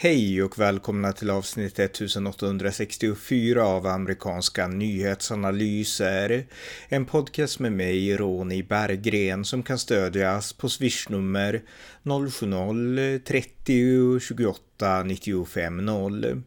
Hej och välkomna till avsnitt 1864 av amerikanska nyhetsanalyser. En podcast med mig, Ronny Berggren, som kan stödjas på swishnummer 070-30 28 95 0.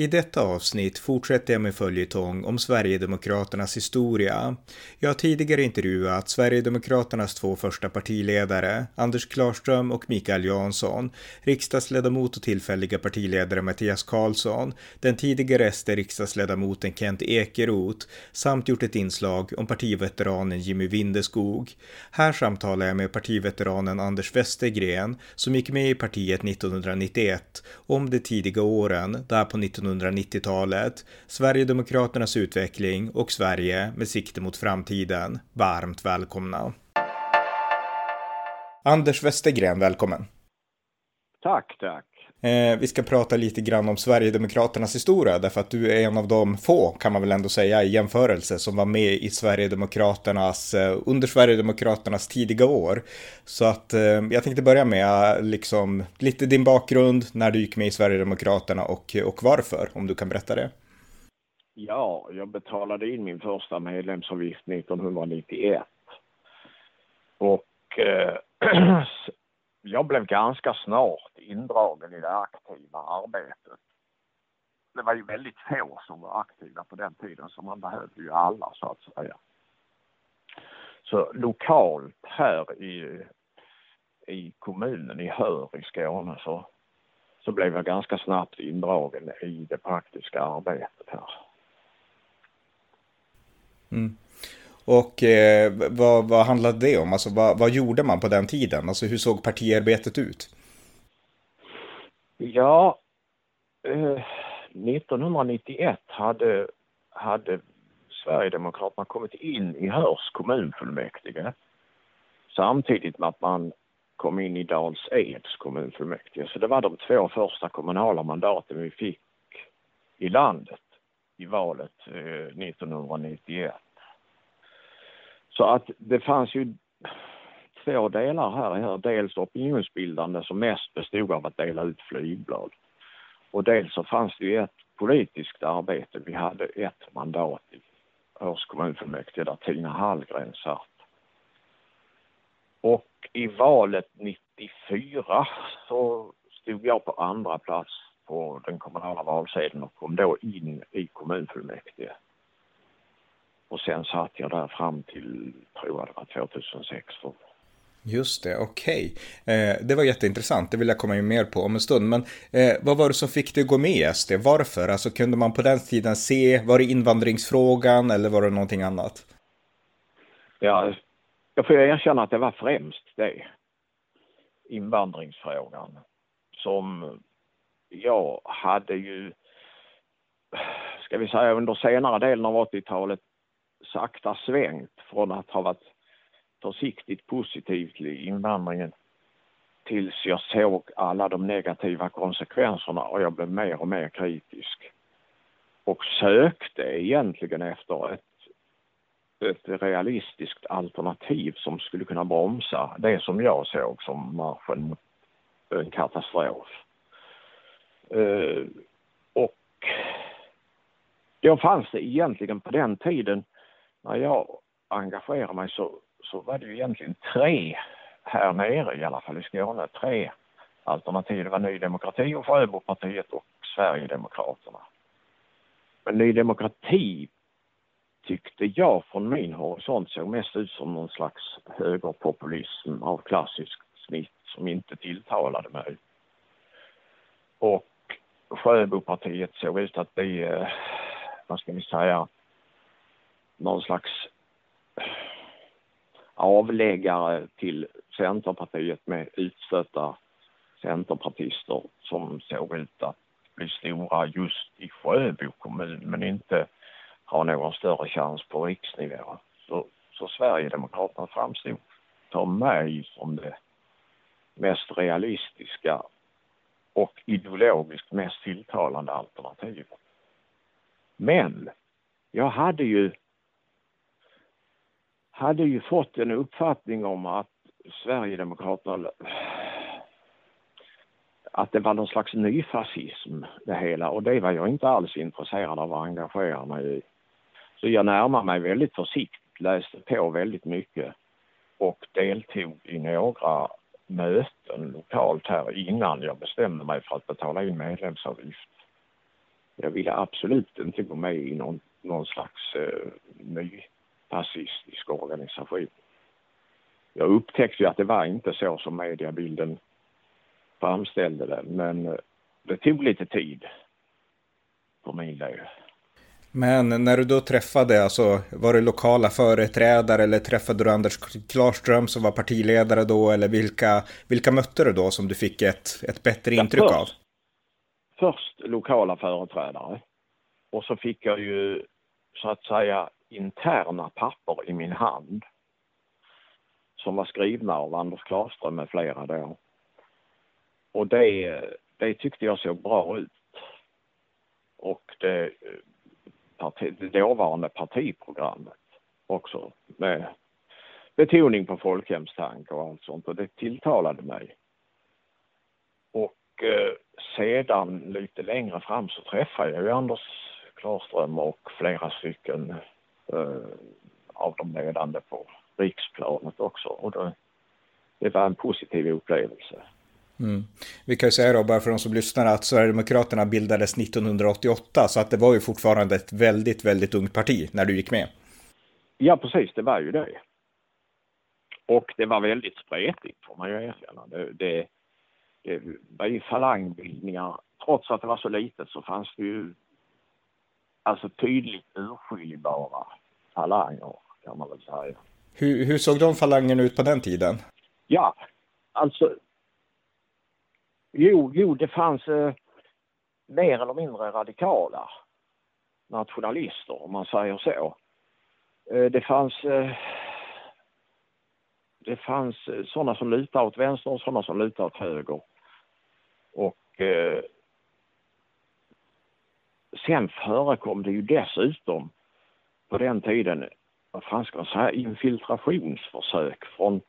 I detta avsnitt fortsätter jag med följetong om Sverigedemokraternas historia. Jag har tidigare intervjuat Sverigedemokraternas två första partiledare, Anders Klarström och Mikael Jansson, riksdagsledamot och tillfälliga partiledare Mattias Karlsson, den tidigare SD-riksdagsledamoten Kent Ekeroth samt gjort ett inslag om partiveteranen Jimmy Windeskog. Här samtalar jag med partiveteranen Anders Westergren som gick med i partiet 1991 om de tidiga åren där på 19 1990-talet, Sverigedemokraternas utveckling och Sverige med sikte mot framtiden. Varmt välkomna! Anders Westergren, välkommen! Tack, tack! Eh, vi ska prata lite grann om Sverigedemokraternas historia, därför att du är en av de få, kan man väl ändå säga, i jämförelse som var med i Sverigedemokraternas, eh, under Sverigedemokraternas tidiga år. Så att eh, jag tänkte börja med eh, liksom lite din bakgrund, när du gick med i Sverigedemokraterna och, eh, och varför, om du kan berätta det. Ja, jag betalade in min första medlemsavgift 1991. Och eh, jag blev ganska snart indragen i det aktiva arbetet. Det var ju väldigt få som var aktiva på den tiden så man behövde ju alla så att säga. Så lokalt här i, i kommunen i Hör i Skåne så, så blev jag ganska snabbt indragen i det praktiska arbetet här. Mm. Och eh, vad, vad handlade det om? Alltså vad, vad gjorde man på den tiden? Alltså hur såg partiarbetet ut? Ja, eh, 1991 hade, hade Sverigedemokraterna kommit in i Hörs kommunfullmäktige samtidigt med att man kom in i Dals Eds kommunfullmäktige. Så det var de två första kommunala mandaten vi fick i landet i valet eh, 1991. Så att det fanns ju två delar här. Dels opinionsbildande som mest bestod av att dela ut flygblad. Och dels så fanns det ju ett politiskt arbete. Vi hade ett mandat i Års kommunfullmäktige där Tina Hallgren satt. Och i valet 94 så stod jag på andra plats på den kommunala valsedeln och kom då in i kommunfullmäktige. Och sen satt jag där fram till, tror jag det var 2006. Just det, okej. Okay. Eh, det var jätteintressant, det vill jag komma in mer på om en stund. Men eh, vad var det som fick dig att gå med i SD? Varför? Alltså kunde man på den tiden se, var det invandringsfrågan eller var det någonting annat? Ja, jag får erkänna att det var främst det. Invandringsfrågan. Som jag hade ju, ska vi säga under senare delen av 80-talet sakta svängt från att ha varit försiktigt positiv till invandringen tills jag såg alla de negativa konsekvenserna och jag blev mer och mer kritisk. Och sökte egentligen efter ett, ett realistiskt alternativ som skulle kunna bromsa det som jag såg som marschen mot en katastrof. Uh, och då fanns det egentligen på den tiden när jag engagerade mig så, så var det ju egentligen tre här nere i alla fall i Skåne, tre alternativ. Det var Ny Demokrati och Sjöbopartiet och Sverigedemokraterna. Men Ny Demokrati tyckte jag från min horisont såg mest ut som någon slags högerpopulism av klassiskt snitt som inte tilltalade mig. Och Sjöbopartiet såg ut att bli, eh, vad ska vi säga, någon slags eh, avläggare till Centerpartiet med utstötta centerpartister som såg ut att bli stora just i Sjöbo kommun men inte ha någon större chans på riksnivå. Så, så Sverigedemokraterna framstod för mig som det mest realistiska och ideologiskt mest tilltalande alternativet. Men jag hade ju hade ju fått en uppfattning om att Sverigedemokraterna att det var någon slags nyfascism det hela och det var jag inte alls intresserad av att engagera mig i. Så jag närmade mig väldigt försiktigt, läste på väldigt mycket och deltog i några möten lokalt här innan jag bestämde mig för att betala in medlemsavgift. Jag ville absolut inte gå med i någon, någon slags eh, ny fascistisk organisation. Jag upptäckte ju att det var inte så som mediebilden framställde det, men eh, det tog lite tid för min del. Men när du då träffade, alltså var det lokala företrädare eller träffade du Anders Klarström som var partiledare då eller vilka, vilka mötte du då som du fick ett, ett bättre intryck ja, först, av? Först lokala företrädare och så fick jag ju så att säga interna papper i min hand som var skrivna av Anders Klarström med flera då. Och det, det tyckte jag såg bra ut. Och det, parti, det dåvarande partiprogrammet också med betoning på folkhemstanke och allt sånt och det tilltalade mig. Och eh, sedan lite längre fram så träffade jag ju Anders Klarström och flera stycken av de ledande på riksplanet också och det, det var en positiv upplevelse. Mm. Vi kan ju säga då, bara för de som lyssnar, att Sverigedemokraterna bildades 1988, så att det var ju fortfarande ett väldigt, väldigt ungt parti när du gick med. Ja, precis, det var ju det. Och det var väldigt spretigt, får man ju erkänna. Det, det, det var ju falangbildningar. Trots att det var så litet så fanns det ju alltså tydligt urskiljbara falanger, kan man väl säga. Hur, hur såg de falangerna ut på den tiden? Ja, alltså Jo, jo det fanns eh, mer eller mindre radikala nationalister om man säger så. Eh, det fanns eh, det fanns eh, sådana som lutade åt vänster och sådana som lutade åt höger. Och eh, sen förekom det ju dessutom på den tiden, vad fan ska man säga, infiltrationsförsök från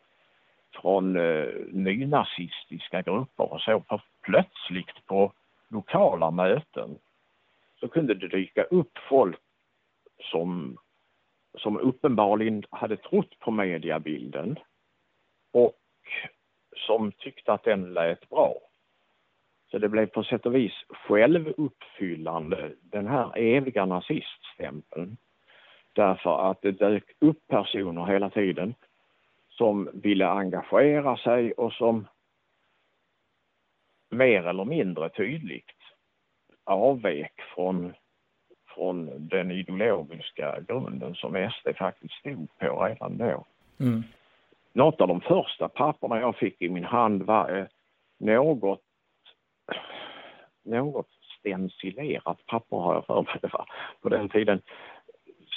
från eh, nynazistiska grupper och så på, plötsligt på lokala möten så kunde det dyka upp folk som, som uppenbarligen hade trott på mediebilden och som tyckte att den lät bra. Så det blev på sätt och vis självuppfyllande, den här eviga naziststämpeln. Därför att det dök upp personer hela tiden som ville engagera sig och som mer eller mindre tydligt avvek från, från den ideologiska grunden som SD faktiskt stod på redan då. Mm. Något av de första papperna jag fick i min hand var eh, något, något stencilerat papper har jag för mig det var på den tiden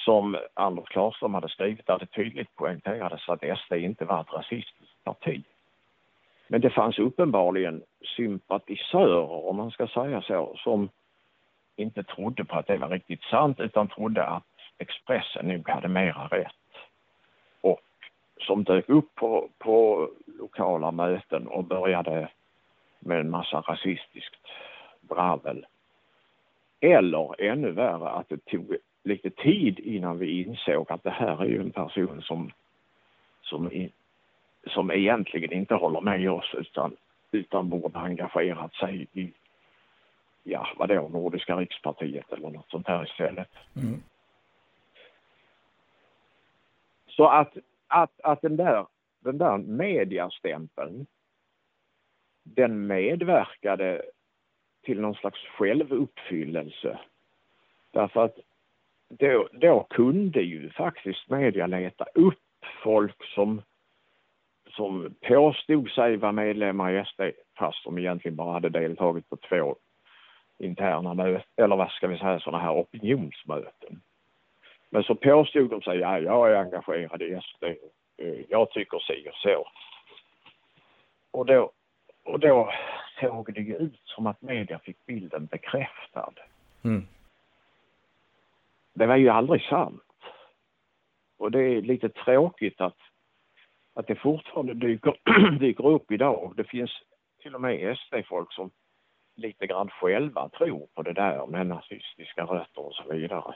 som Anders Klarström hade skrivit där det tydligt poängterades att SD inte var ett rasistiskt parti. Men det fanns uppenbarligen sympatisörer, om man ska säga så, som inte trodde på att det var riktigt sant utan trodde att Expressen nog hade mera rätt. Och som dök upp på, på lokala möten och började med en massa rasistiskt dravel. Eller ännu värre att det tog lite tid innan vi insåg att det här är ju en person som, som, som egentligen inte håller med oss utan, utan borde engagerat sig i ja, vad då, Nordiska rikspartiet eller något sånt här istället. Mm. Så att, att, att den där, den där mediastämpeln den medverkade till någon slags självuppfyllelse. Därför att då, då kunde ju faktiskt media leta upp folk som, som påstod sig vara medlemmar i SD fast de egentligen bara hade deltagit på två interna möten, eller vad ska vi säga, sådana här opinionsmöten. Men så påstod de sig, ja, jag är engagerad i SD, eh, jag tycker si och så. Och då, och då såg det ju ut som att media fick bilden bekräftad. Mm det var ju aldrig sant. Och det är lite tråkigt att, att det fortfarande dyker, dyker upp idag. Det finns till och med SD-folk som lite grann själva tror på det där med nazistiska rötter och så vidare.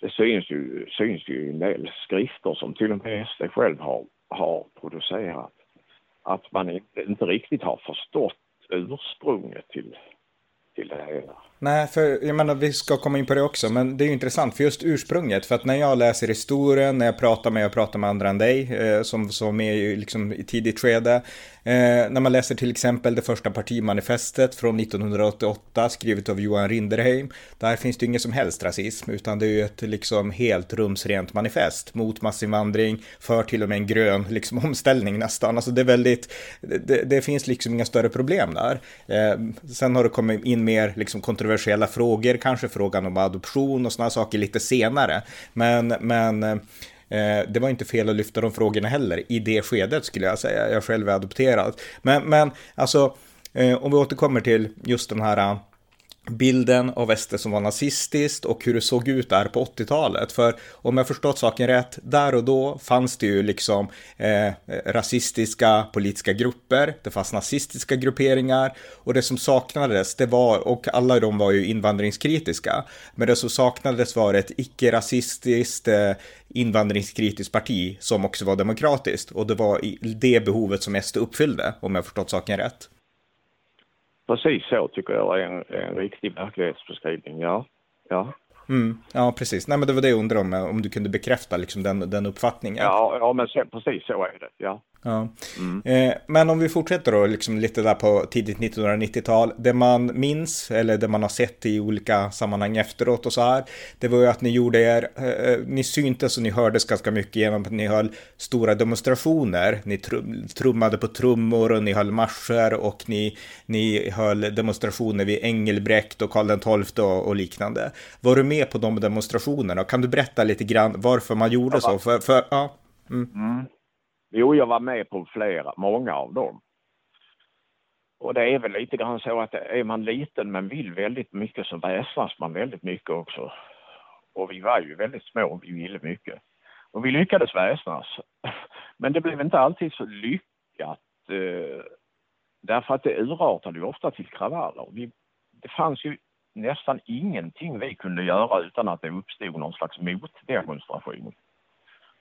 Det syns ju, syns ju i en del skrifter som till och med SD själv har, har producerat. Att man inte, inte riktigt har förstått ursprunget till, till det hela. Nej, för jag menar vi ska komma in på det också, men det är ju intressant för just ursprunget. För att när jag läser historien, när jag pratar med, jag pratar med andra än dig, eh, som, som är ju liksom, i tidigt skede, Eh, när man läser till exempel det första partimanifestet från 1988 skrivet av Johan Rinderheim. Där finns det ju ingen som helst rasism utan det är ju ett liksom helt rumsrent manifest mot massinvandring för till och med en grön liksom omställning nästan. Alltså det är väldigt, det, det finns liksom inga större problem där. Eh, sen har det kommit in mer liksom kontroversiella kontroversiella frågor, kanske frågan om adoption och sådana saker lite senare. Men, men Eh, det var inte fel att lyfta de frågorna heller i det skedet skulle jag säga. Jag själv är adopterad. Men, men alltså, eh, om vi återkommer till just den här bilden av SD som var nazistiskt och hur det såg ut där på 80-talet. För om jag förstått saken rätt, där och då fanns det ju liksom eh, rasistiska politiska grupper, det fanns nazistiska grupperingar och det som saknades, det var, och alla de var ju invandringskritiska, men det som saknades var ett icke-rasistiskt eh, invandringskritiskt parti som också var demokratiskt och det var det behovet som SD uppfyllde, om jag förstått saken rätt. Precis så tycker jag är en, en riktig verklighetsbeskrivning, ja. ja. Mm, ja, precis. Nej, men det var det jag undrade om, om du kunde bekräfta liksom, den, den uppfattningen. Ja, ja men så, precis så är det, ja. Ja. Mm. Eh, men om vi fortsätter då, liksom lite där på tidigt 1990-tal. Det man minns, eller det man har sett i olika sammanhang efteråt och så här. Det var ju att ni gjorde er, eh, eh ni syntes och ni hördes ganska mycket genom att ni höll stora demonstrationer. Ni trum, trummade på trummor och ni höll marscher och ni, ni höll demonstrationer vid Engelbrekt och Karl XII och, och liknande. Var du med på de demonstrationerna? Kan du berätta lite grann varför man gjorde så? För, för, ja. Mm. Mm. Jo, jag var med på flera, många av dem. Och det är väl lite grann så att är man liten men vill väldigt mycket så väsnas man väldigt mycket också. Och vi var ju väldigt små och vi ville mycket. Och vi lyckades väsnas. Men det blev inte alltid så lyckat. Eh, därför att det urartade ju ofta till kravaller. Vi, det fanns ju nästan ingenting vi kunde göra utan att det uppstod någon slags motdemonstration.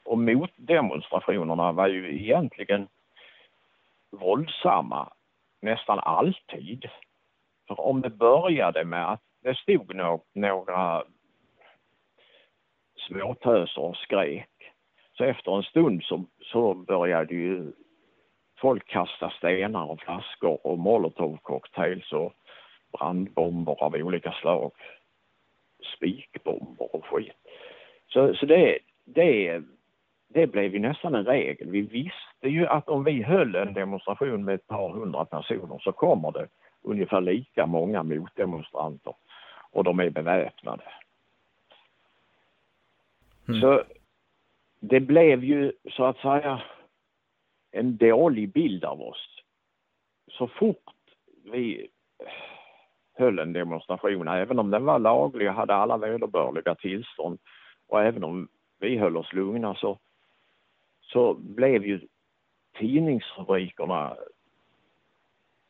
Och motdemonstrationerna var ju egentligen våldsamma nästan alltid. För om det började med att det stod no några småtöser och skrek så efter en stund så, så började ju folk kasta stenar och flaskor och molotovcocktails och brandbomber av olika slag. Spikbomber och skit. Så, så det, det det blev ju nästan en regel. Vi visste ju att om vi höll en demonstration med ett par hundra personer så kommer det ungefär lika många motdemonstranter och de är beväpnade. Mm. Så det blev ju så att säga en dålig bild av oss. Så fort vi höll en demonstration, även om den var laglig och hade alla vederbörliga tillstånd och även om vi höll oss lugna så så blev ju tidningsrubrikerna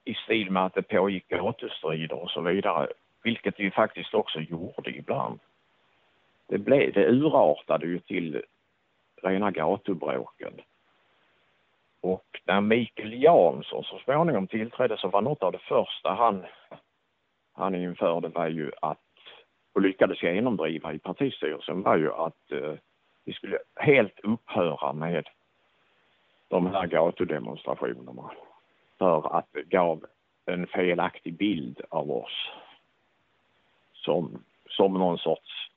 i stil med att det pågick gatustrider och så vidare, vilket det ju faktiskt också gjorde ibland. Det, blev, det urartade ju till rena gatubråken. Och när Mikael Jansson så småningom tillträdde så var något av det första han, han införde var ju att, och lyckades genomdriva i partistyrelsen, var ju att eh, vi skulle helt upphöra med de här gatudemonstrationerna för att det gav en felaktig bild av oss som, som någon sorts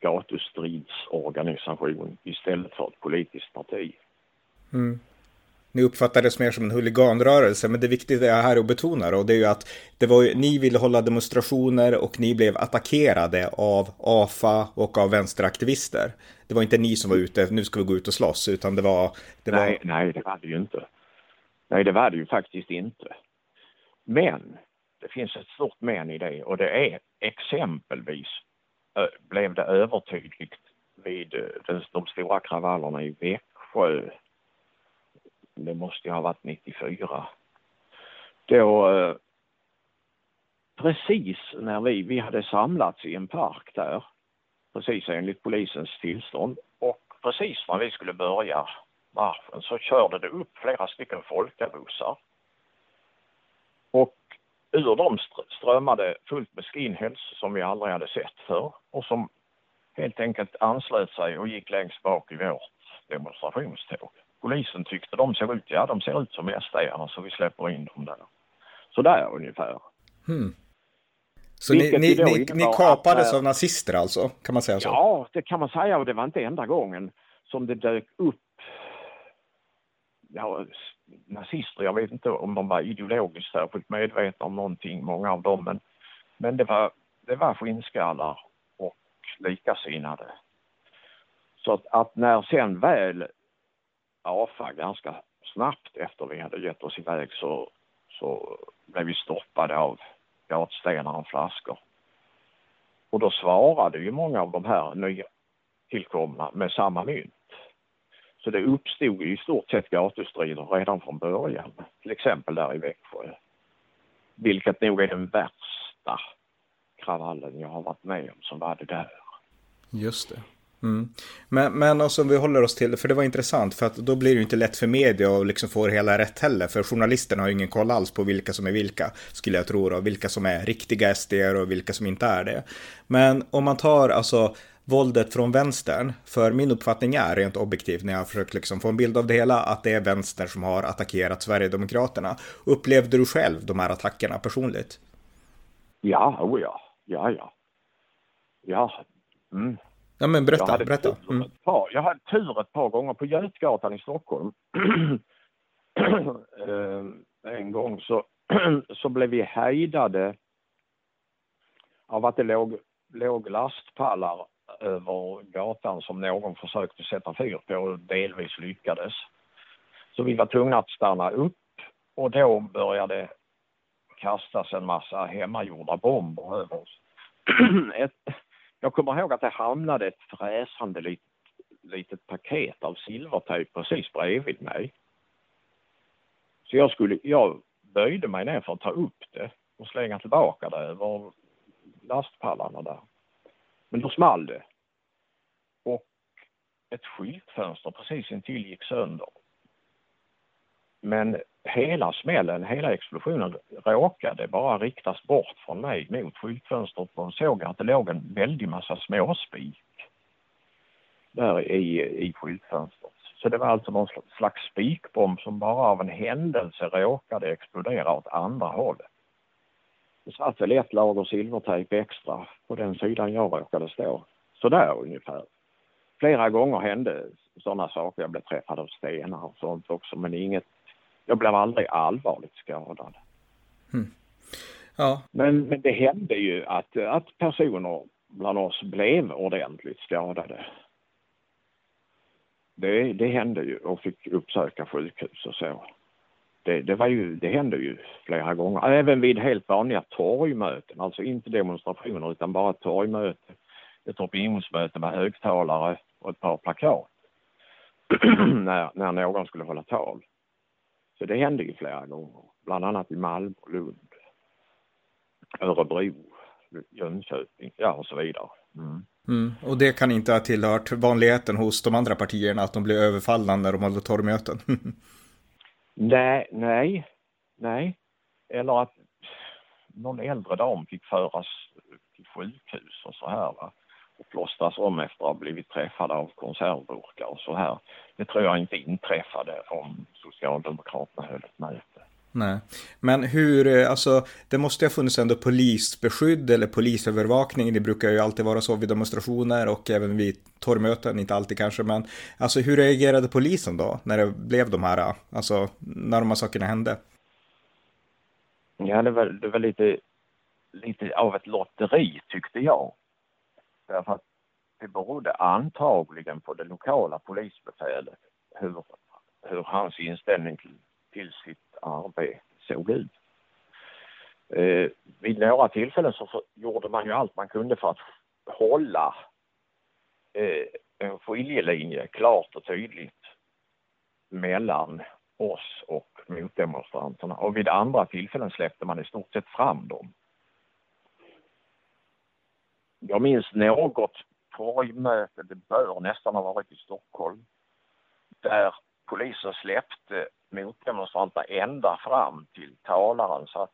gatustridsorganisation istället för ett politiskt parti. Mm ni uppfattades mer som en huliganrörelse, men det viktiga är här att betona och det är ju att det var ju, ni ville hålla demonstrationer och ni blev attackerade av AFA och av vänsteraktivister. Det var inte ni som var ute, nu ska vi gå ut och slåss, utan det var... Det nej, var... nej, det var det ju inte. Nej, det var det ju faktiskt inte. Men det finns ett stort men i det och det är exempelvis blev det övertydligt vid eh, de stora kravallerna i Växjö det måste ju ha varit 94. Då, eh, precis när vi, vi hade samlats i en park där, precis enligt polisens tillstånd och precis när vi skulle börja marschen så körde det upp flera stycken folkabussar. Och ur dem strömmade fullt med skinheads som vi aldrig hade sett förr och som helt enkelt anslöt sig och gick längst bak i vårt demonstrationståg. Polisen tyckte de såg ut, ja de ser ut som sd så vi släpper in dem där. Så där ungefär. Hmm. Så ni, ni, ni, ni kapades att, av nazister alltså? Kan man säga så? Ja, det kan man säga och det var inte enda gången som det dök upp ja, nazister. Jag vet inte om de var ideologiskt särskilt medvetna om någonting, många av dem, men, men det var, det var skinnskallar och likasinnade. Så att, att när sen väl AFA ganska snabbt efter vi hade gett oss iväg så, så blev vi stoppade av gatstenar och flaskor. Och då svarade ju många av de här nytillkomna med samma mynt. Så det uppstod i stort sett gatustrider redan från början, till exempel där i Växjö. Vilket nog är den värsta kravallen jag har varit med om som var det där. Just det. Mm. Men, men alltså om vi håller oss till, för det var intressant, för att då blir det ju inte lätt för media att liksom få det hela rätt heller, för journalisterna har ju ingen koll alls på vilka som är vilka, skulle jag tro, och vilka som är riktiga SD och vilka som inte är det. Men om man tar alltså våldet från vänstern, för min uppfattning är rent objektivt när jag har försökt liksom få en bild av det hela, att det är vänstern som har attackerat Sverigedemokraterna. Upplevde du själv de här attackerna personligt? Ja, oh ja, ja, ja. Ja, mm. Ja men berätta, jag berätta. Mm. Par, jag hade tur ett par gånger på Götgatan i Stockholm. Eh, en gång så, så blev vi hejdade av att det låg, låg lastpallar över gatan som någon försökte sätta fyr på och delvis lyckades. Så vi var tvungna att stanna upp och då började kastas en massa hemmagjorda bomber över oss. Ett, jag kommer ihåg att det hamnade ett fräsande litet, litet paket av silvertejp precis bredvid mig. Så jag, skulle, jag böjde mig ner för att ta upp det och slänga tillbaka det över lastpallarna där. Men då small det. Och ett skyltfönster precis intill gick sönder. Men hela smällen, hela explosionen råkade bara riktas bort från mig mot skyltfönstret och såg att det låg en väldig massa småspik där i, i skyltfönstret. Så det var alltså någon slags spikbomb som bara av en händelse råkade explodera åt andra hållet. Det satt väl ett lager silvertejp extra på den sidan jag råkade stå. Så där ungefär. Flera gånger hände sådana saker. Jag blev träffad av stenar och sånt också men inget jag blev aldrig allvarligt skadad. Mm. Ja. Men, men det hände ju att, att personer bland oss blev ordentligt skadade. Det, det hände ju och fick uppsöka sjukhus och så. Det, det, var ju, det hände ju flera gånger, även vid helt vanliga torgmöten, alltså inte demonstrationer utan bara torgmöte. Ett opinionsmöte med högtalare och ett par plakat när, när någon skulle hålla tal. Så det hände ju flera gånger, bland annat i Malmö, Lund, Örebro, Jönköping, ja och så vidare. Mm. Mm. Och det kan inte ha tillhört vanligheten hos de andra partierna att de blir överfallna när de håller torgmöten? nej, nej, nej. Eller att någon äldre dam fick föras till sjukhus och så här. Va? Och plåstras om efter att ha blivit träffade av konservburkar och så här. Det tror jag inte inträffade om Socialdemokraterna höll ett möte. Nej, men hur, eh, alltså det måste ju ha funnits ändå polisbeskydd eller polisövervakning. Det brukar ju alltid vara så vid demonstrationer och även vid torgmöten, inte alltid kanske, men alltså hur reagerade polisen då när det blev de här, alltså när de här sakerna hände? Ja, det var, det var lite, lite av ett lotteri tyckte jag. Därför att det berodde antagligen på det lokala polisbefälet hur, hur hans inställning till, till sitt arbete såg ut. Eh, vid några tillfällen så gjorde man ju allt man kunde för att hålla eh, en skiljelinje klart och tydligt mellan oss och motdemonstranterna och vid andra tillfällen släppte man i stort sett fram dem jag minns något torgmöte, det bör nästan ha varit i Stockholm, där polisen släppte motdemonstranterna ända fram till talaren så att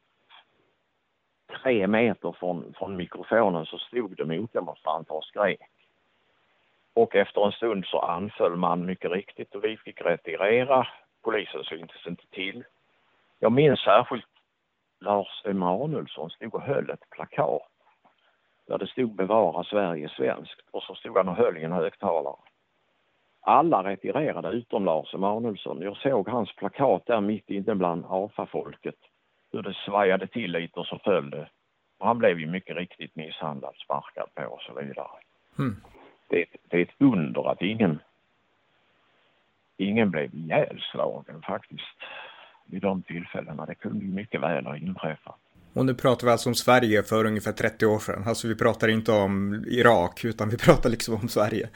tre meter från, från mikrofonen så stod det motdemonstranter och skrek. Och efter en stund så anföll man mycket riktigt och vi fick retirera. Polisen syntes inte till. Jag minns särskilt Lars Emanuelsson stod och höll ett plakat där det stod bevara Sverige svenskt och så stod han och höll i en högtalare. Alla retirerade utom Lars Emanuelsson. Jag såg hans plakat där mitt inne bland AFA-folket. Hur det svajade till lite och så föll det. Och han blev ju mycket riktigt misshandlad, sparkad på och så vidare. Mm. Det, det, är ett under att ingen, ingen blev ihjälslagen faktiskt vid de tillfällena. Det kunde ju mycket väl ha inträffat. Och nu pratar vi alltså om Sverige för ungefär 30 år sedan. Alltså vi pratar inte om Irak utan vi pratar liksom om Sverige.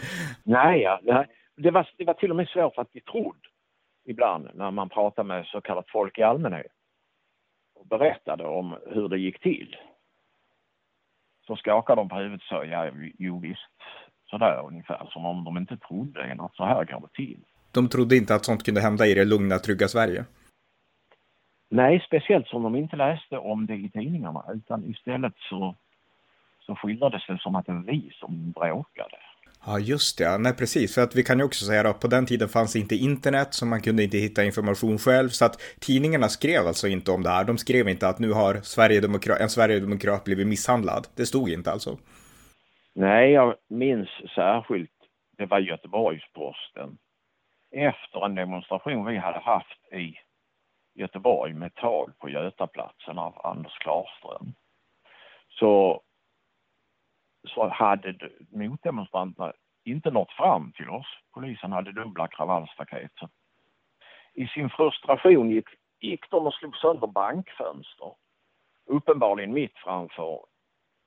Nej, ja, nej. Det, var, det var till och med svårt att bli trodd ibland när man pratar med så kallat folk i allmänhet och berättade om hur det gick till. Så skakade de på huvudet och sa ja, jo visst, sådär ungefär som om de inte trodde att så här går det till. De trodde inte att sånt kunde hända i det lugna, trygga Sverige? Nej, speciellt som de inte läste om det i tidningarna utan istället så, så skildrades det som att det var vi som bråkade. Ja, just det. Nej, precis. För att vi kan ju också säga att på den tiden fanns inte internet så man kunde inte hitta information själv. Så att tidningarna skrev alltså inte om det här. De skrev inte att nu har Sverigedemokrat, en Sverigedemokrat blivit misshandlad. Det stod inte alltså. Nej, jag minns särskilt, det var Göteborgs-Posten. Efter en demonstration vi hade haft i Göteborg med tal på Götaplatsen av Anders Klarström. Så, så hade motdemonstranterna inte nått fram till oss. Polisen hade dubbla kravallstaket. I sin frustration gick, gick de och slog sönder bankfönster. Uppenbarligen mitt framför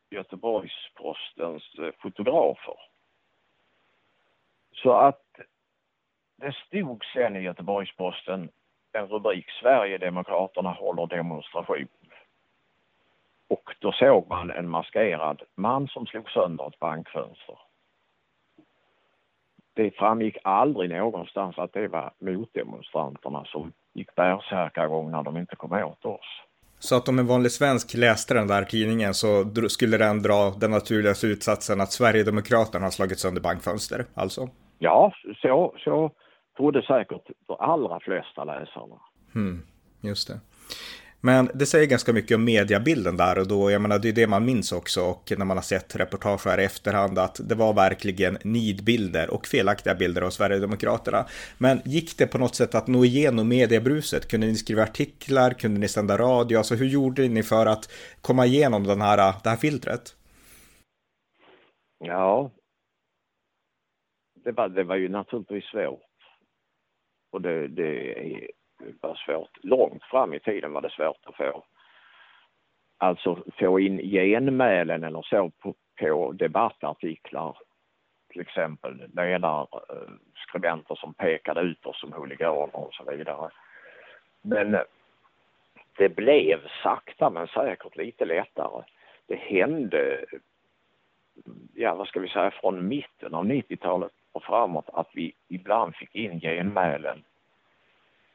Göteborgs-Postens eh, fotografer. Så att det stod sen i Göteborgs-Posten en rubrik Sverigedemokraterna håller demonstration. Och då såg man en maskerad man som slog sönder ett bankfönster. Det framgick aldrig någonstans att det var motdemonstranterna som gick bärsärkagång när de inte kom åt oss. Så att om en vanlig svensk läste den där tidningen så skulle den dra den naturliga slutsatsen att Sverigedemokraterna har slagit sönder bankfönster, alltså? Ja, så, så trodde säkert de allra flesta läsarna. Mm, just det. Men det säger ganska mycket om mediebilden där och då, jag menar det är det man minns också och när man har sett reportage här i efterhand att det var verkligen nidbilder och felaktiga bilder av Sverigedemokraterna. Men gick det på något sätt att nå igenom mediebruset? Kunde ni skriva artiklar? Kunde ni sända radio? Alltså hur gjorde ni för att komma igenom den här, det här filtret? Ja, det var, det var ju naturligtvis svårt. Och det, det var svårt. Långt fram i tiden var det svårt att få alltså få in genmälen eller så på, på debattartiklar. Till exempel ledarskribenter eh, som pekade ut oss som huliganer och så vidare. Men eh, det blev sakta men säkert lite lättare. Det hände, ja vad ska vi säga, från mitten av 90-talet och framåt att vi ibland fick in genmälen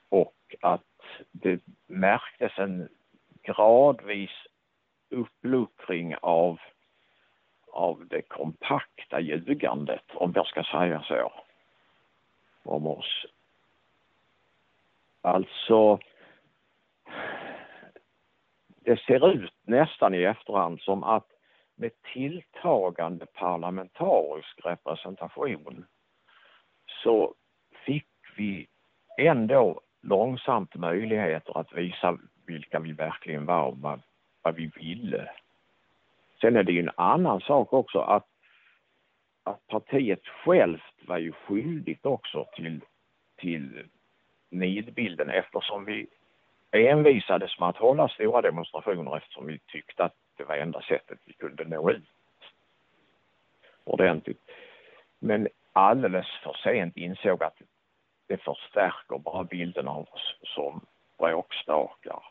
och att det märktes en gradvis uppluckring av, av det kompakta ljugandet, om jag ska säga så, om oss. Alltså, det ser ut nästan i efterhand som att med tilltagande parlamentarisk representation så fick vi ändå långsamt möjligheter att visa vilka vi verkligen var och vad, vad vi ville. Sen är det ju en annan sak också att, att partiet självt var ju skyldigt också till, till nidbilden eftersom vi envisades med att hålla stora demonstrationer eftersom vi tyckte att det var enda sättet vi kunde nå ut ordentligt. Men alldeles för sent insåg att det förstärker bara bilden av oss som bråkstakar.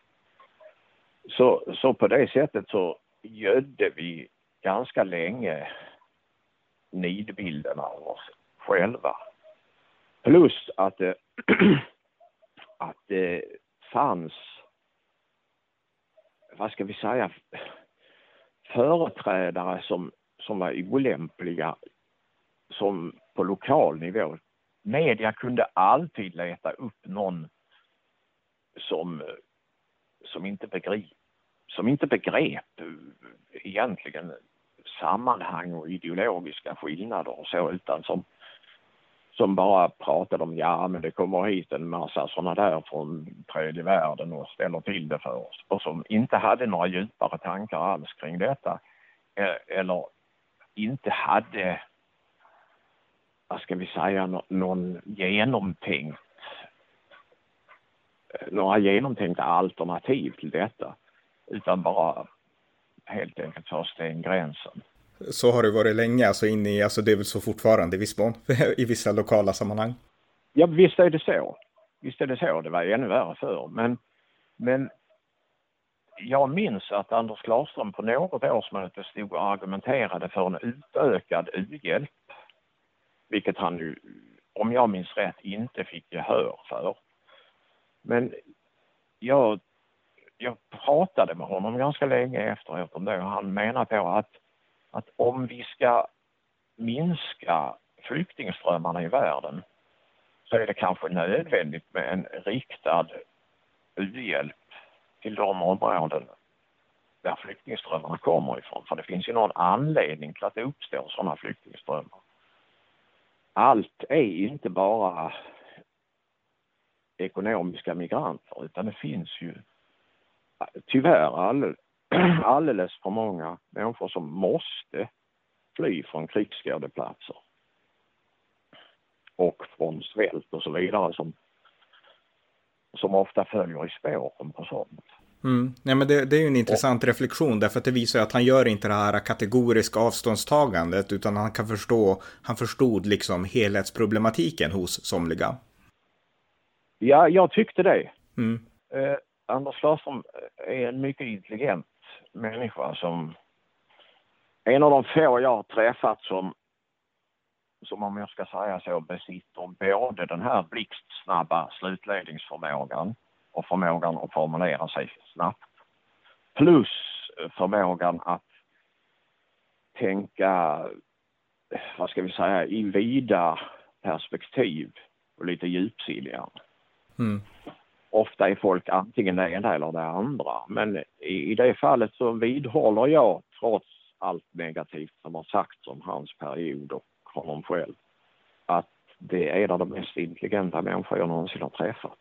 Så, så på det sättet så gödde vi ganska länge nidbilden av oss själva. Plus att det, eh, att det fanns, vad ska vi säga, företrädare som, som var olämpliga som på lokal nivå. Media kunde alltid leta upp någon som, som inte begrep, som inte begrep eh, egentligen sammanhang och ideologiska skillnader och så utan som, som bara pratade om ja men det kommer hit en massa sådana där från tredje världen och ställer till det för oss och som inte hade några djupare tankar alls kring detta eh, eller inte hade vad ska vi säga någon genomtänkt eh, några genomtänkta alternativ till detta utan bara helt enkelt först en gränsen. Så har det varit länge, alltså in i, alltså det är väl så fortfarande i viss mån, i vissa lokala sammanhang? Ja, visst är det så. Visst är det så. Det var ännu värre förr. Men, men jag minns att Anders Klarström på något årsmöte stod och argumenterade för en utökad u-hjälp. Vilket han ju, om jag minns rätt, inte fick gehör för. Men jag jag pratade med honom ganska länge efteråt om det och han menade på att, att om vi ska minska flyktingströmmarna i världen så är det kanske nödvändigt med en riktad u-hjälp till de områden där flyktingströmmarna kommer ifrån. För det finns ju någon anledning till att det uppstår sådana flyktingströmmar. Allt är inte bara ekonomiska migranter utan det finns ju tyvärr all, alldeles för många människor som måste fly från krigsskådeplatser och från svält och så vidare som, som ofta följer i spåren på sånt. Mm. Nej, men det, det, är ju en intressant och, reflektion därför att det visar att han gör inte det här kategoriska avståndstagandet utan han kan förstå, han förstod liksom helhetsproblematiken hos somliga. Ja, jag tyckte det. Mm. Eh, Anders Klarström är en mycket intelligent människa som en av de få jag har träffat som, som om jag ska säga så, besitter både den här blixtsnabba slutledningsförmågan och förmågan att formulera sig snabbt. Plus förmågan att tänka, vad ska vi säga, i vida perspektiv och lite djupsinnigare. Mm ofta är folk antingen det ena eller det andra. Men i, i det fallet så vidhåller jag trots allt negativt som har sagts om hans period och honom själv att det är en av de mest intelligenta människor jag någonsin har träffat.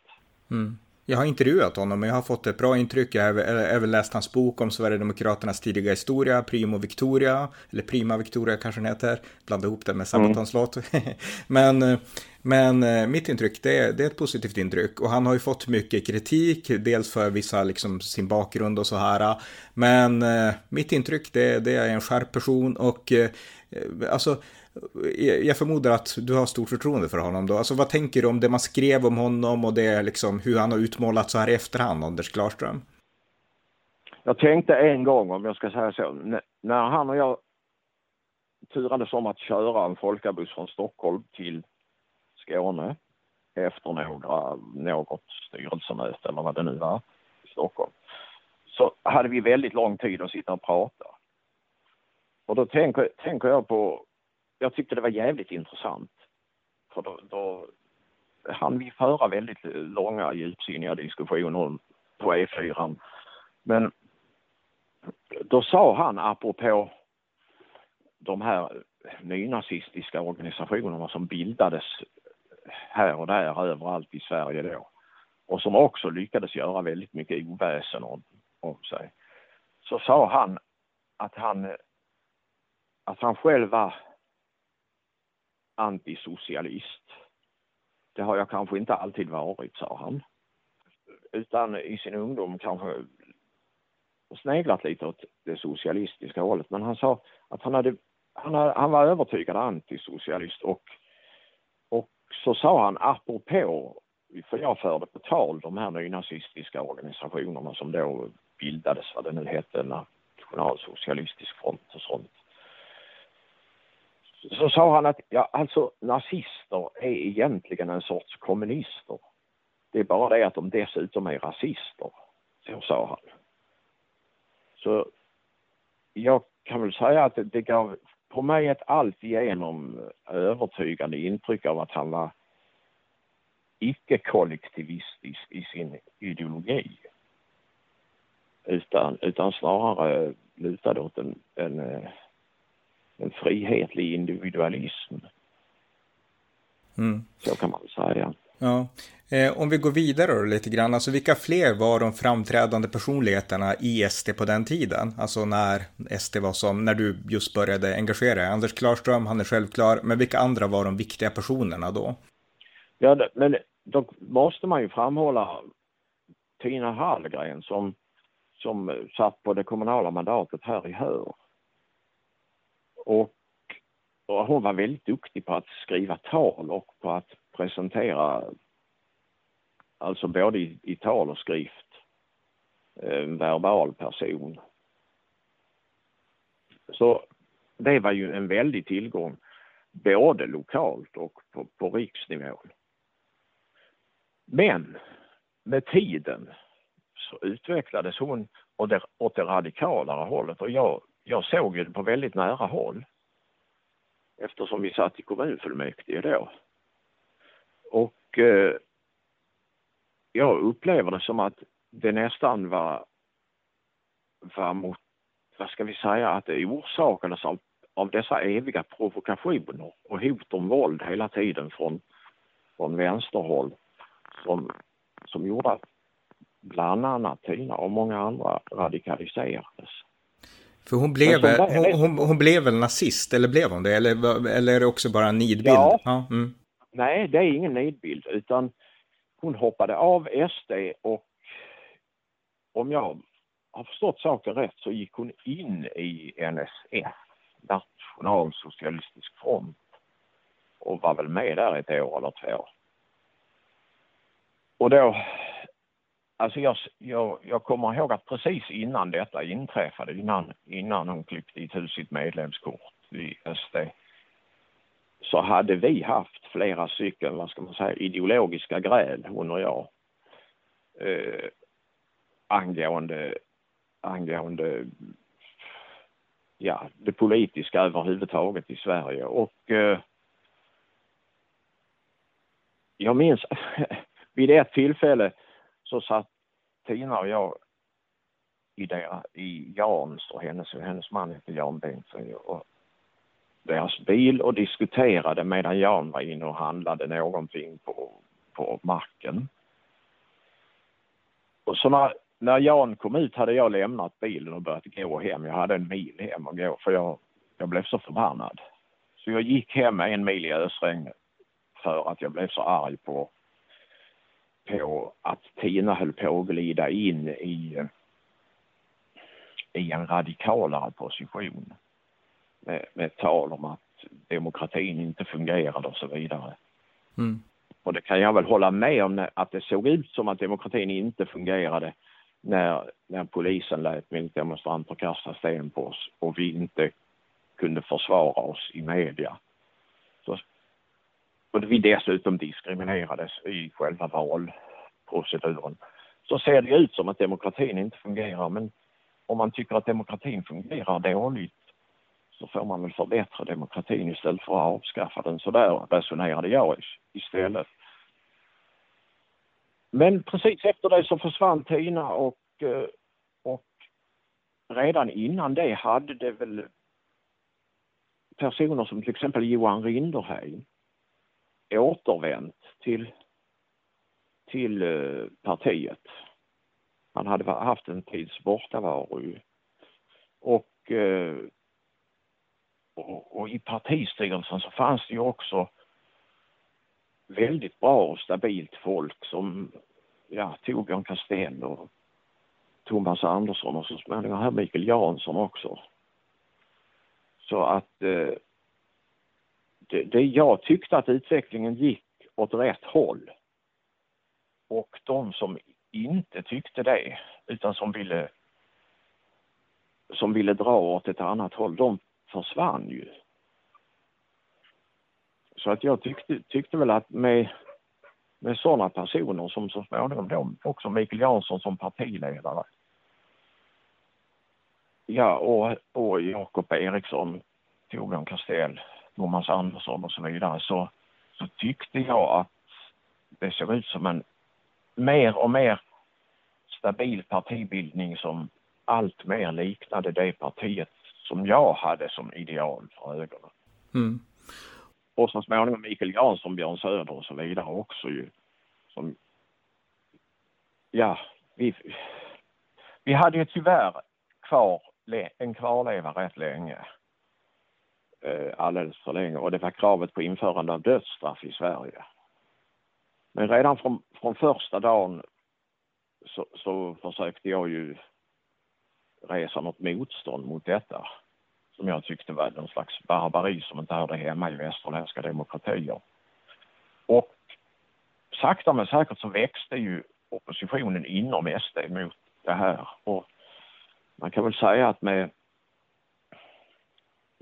Mm. Jag har intervjuat honom och jag har fått ett bra intryck. Jag har även läst hans bok om Sverigedemokraternas tidiga historia, Primo Victoria, eller Prima Victoria kanske den heter. Blanda ihop det med Sabatons mm. låt. men, men eh, mitt intryck, det är, det är ett positivt intryck. Och han har ju fått mycket kritik, dels för vissa, liksom sin bakgrund och så här. Men eh, mitt intryck, det, det är en skärp person och eh, alltså Eh, jag förmodar att du har stort förtroende för honom då. Alltså vad tänker du om det man skrev om honom och det liksom hur han har utmålat så här i efterhand, Anders Klarström? Jag tänkte en gång, om jag ska säga så, när han och jag turades om att köra en folkabuss från Stockholm till Skåne efter några, något styrelsemöte eller vad det nu var i Stockholm så hade vi väldigt lång tid att sitta och prata. Och då tänker, tänker jag på jag tyckte det var jävligt intressant. För då, då hann vi föra väldigt långa djupsinniga diskussioner på E4. Men då sa han apropå de här nynazistiska organisationerna som bildades här och där överallt i Sverige då och som också lyckades göra väldigt mycket oväsen om, om sig. Så sa han att han, att han själv var antisocialist. Det har jag kanske inte alltid varit, sa han. Utan i sin ungdom kanske sneglat lite åt det socialistiska hållet. Men han sa att han, hade, han, hade, han var övertygad antisocialist och, och så sa han apropå, för jag förde på tal de här nynazistiska organisationerna som då bildades, vad det nu hette, nationalsocialistisk front och sånt. Så sa han att ja, alltså nazister är egentligen en sorts kommunister. Det är bara det att de dessutom är rasister. Så sa han. Så jag kan väl säga att det, det gav på mig ett alltigenom övertygande intryck av att han var icke-kollektivistisk i sin ideologi. Utan, utan snarare lutade åt en, en, eh, en frihetlig individualism. Mm. Så kan man säga. Ja. Eh, om vi går vidare då lite grann, alltså vilka fler var de framträdande personligheterna i SD på den tiden? Alltså när SD var som, när du just började engagera dig. Anders Klarström, han är självklar, men vilka andra var de viktiga personerna då? Ja, men då måste man ju framhålla Tina Hallgren som, som satt på det kommunala mandatet här i Hör. Och, och hon var väldigt duktig på att skriva tal och på att presentera, alltså både i, i tal och skrift, eh, en verbal person. Så det var ju en väldig tillgång både lokalt och på, på riksnivån. Men med tiden så utvecklades hon åt det, åt det radikalare hållet och jag, jag såg ju det på väldigt nära håll eftersom vi satt i kommunfullmäktige då. Och eh, jag upplever det som att det nästan var, var mot, vad ska vi säga, att det orsakades av, av dessa eviga provokationer och hot om våld hela tiden från, från vänsterhåll som, som gjorde att bland annat Tina och många andra radikaliserades. För hon blev, hon, hon, hon, blev väl nazist, eller blev hon det? Eller, eller är det också bara en nidbild? Ja. ja mm. Nej, det är ingen nidbild utan hon hoppade av SD och om jag har förstått saken rätt så gick hon in i NSF, Nationalsocialistisk front och var väl med där ett år eller två. Och då, alltså jag, jag, jag kommer ihåg att precis innan detta inträffade, innan, innan hon klippte itu sitt medlemskort i SD, så hade vi haft flera stycken, vad ska man säga, ideologiska gräl, hon och jag. Eh, angående, angående ja, det politiska överhuvudtaget i Sverige och eh, jag minns vid ett tillfälle så satt Tina och jag i, deras, i Jans och hennes, hennes man heter Jan Bengtsson och deras bil och diskuterade medan Jan var inne och handlade någonting på, på macken. Och så när, när Jan kom ut hade jag lämnat bilen och börjat gå hem. Jag hade en mil hem att gå för jag, jag blev så förbannad. Så jag gick hem en mil i ösregnet för att jag blev så arg på på att Tina höll på att glida in i, i en radikalare position med, med tal om att demokratin inte fungerade och så vidare. Mm. Och det kan jag väl hålla med om att det såg ut som att demokratin inte fungerade när, när polisen lät demonstranter kasta sten på oss och vi inte kunde försvara oss i media. Och vi dessutom diskriminerades i själva valproceduren så ser det ut som att demokratin inte fungerar men om man tycker att demokratin fungerar dåligt så får man väl förbättra demokratin istället för att avskaffa den. Så där resonerade jag istället. Men precis efter det så försvann Tina och, eh, och redan innan det hade det väl personer som till exempel Johan Rinderheim återvänt till, till eh, partiet. Han hade haft en tids bortavaro och, eh, och, och i partistyrelsen så fanns det ju också väldigt bra och stabilt folk som ja, Torbjörn Castell och Thomas Andersson och så småningom här Mikael Jansson också. Så att eh, det, det, jag tyckte att utvecklingen gick åt rätt håll. Och de som inte tyckte det, utan som ville som ville dra åt ett annat håll, de försvann ju. Så att jag tyckte, tyckte väl att med, med sådana personer som så småningom då också Mikael Jansson som partiledare. Ja, och, och Jakob Eriksson, Torbjörn Castell, Thomas Andersson och så vidare så, så tyckte jag att det såg ut som en mer och mer stabil partibildning som allt mer liknade det partiet som jag hade som ideal för ögonen. Mm. Och så småningom Mikael Jansson, Björn Söder och så vidare också ju. Som, ja, vi, vi hade ju tyvärr kvar en kvarleva rätt länge. Eh, alldeles för länge och det var kravet på införande av dödsstraff i Sverige. Men redan från, från första dagen så, så försökte jag ju resa något motstånd mot detta som jag tyckte var någon slags barbari som inte hörde hemma i västerländska demokratier. Och sakta men säkert så växte ju oppositionen inom SD mot det här. Och man kan väl säga att med,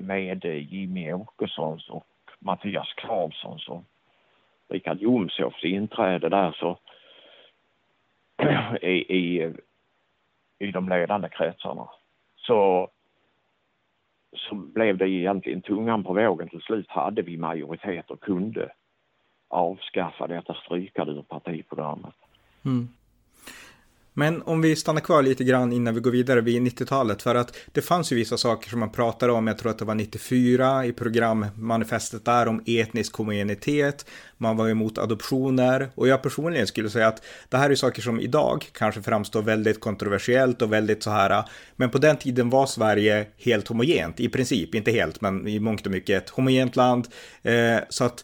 med eh, Jimmy Åkessons och Mattias Karlssons och Richard Jomshofs inträde där så i, i, i de ledande kretsarna så, så blev det egentligen tungan på vågen. Till slut hade vi majoritet och kunde avskaffa detta strykade ur partiprogrammet. Mm. Men om vi stannar kvar lite grann innan vi går vidare vid 90-talet, för att det fanns ju vissa saker som man pratade om, jag tror att det var 94 i programmanifestet där om etnisk homogenitet, man var emot adoptioner. Och jag personligen skulle säga att det här är saker som idag kanske framstår väldigt kontroversiellt och väldigt så här, men på den tiden var Sverige helt homogent, i princip, inte helt, men i mångt och mycket ett homogent land, eh, så att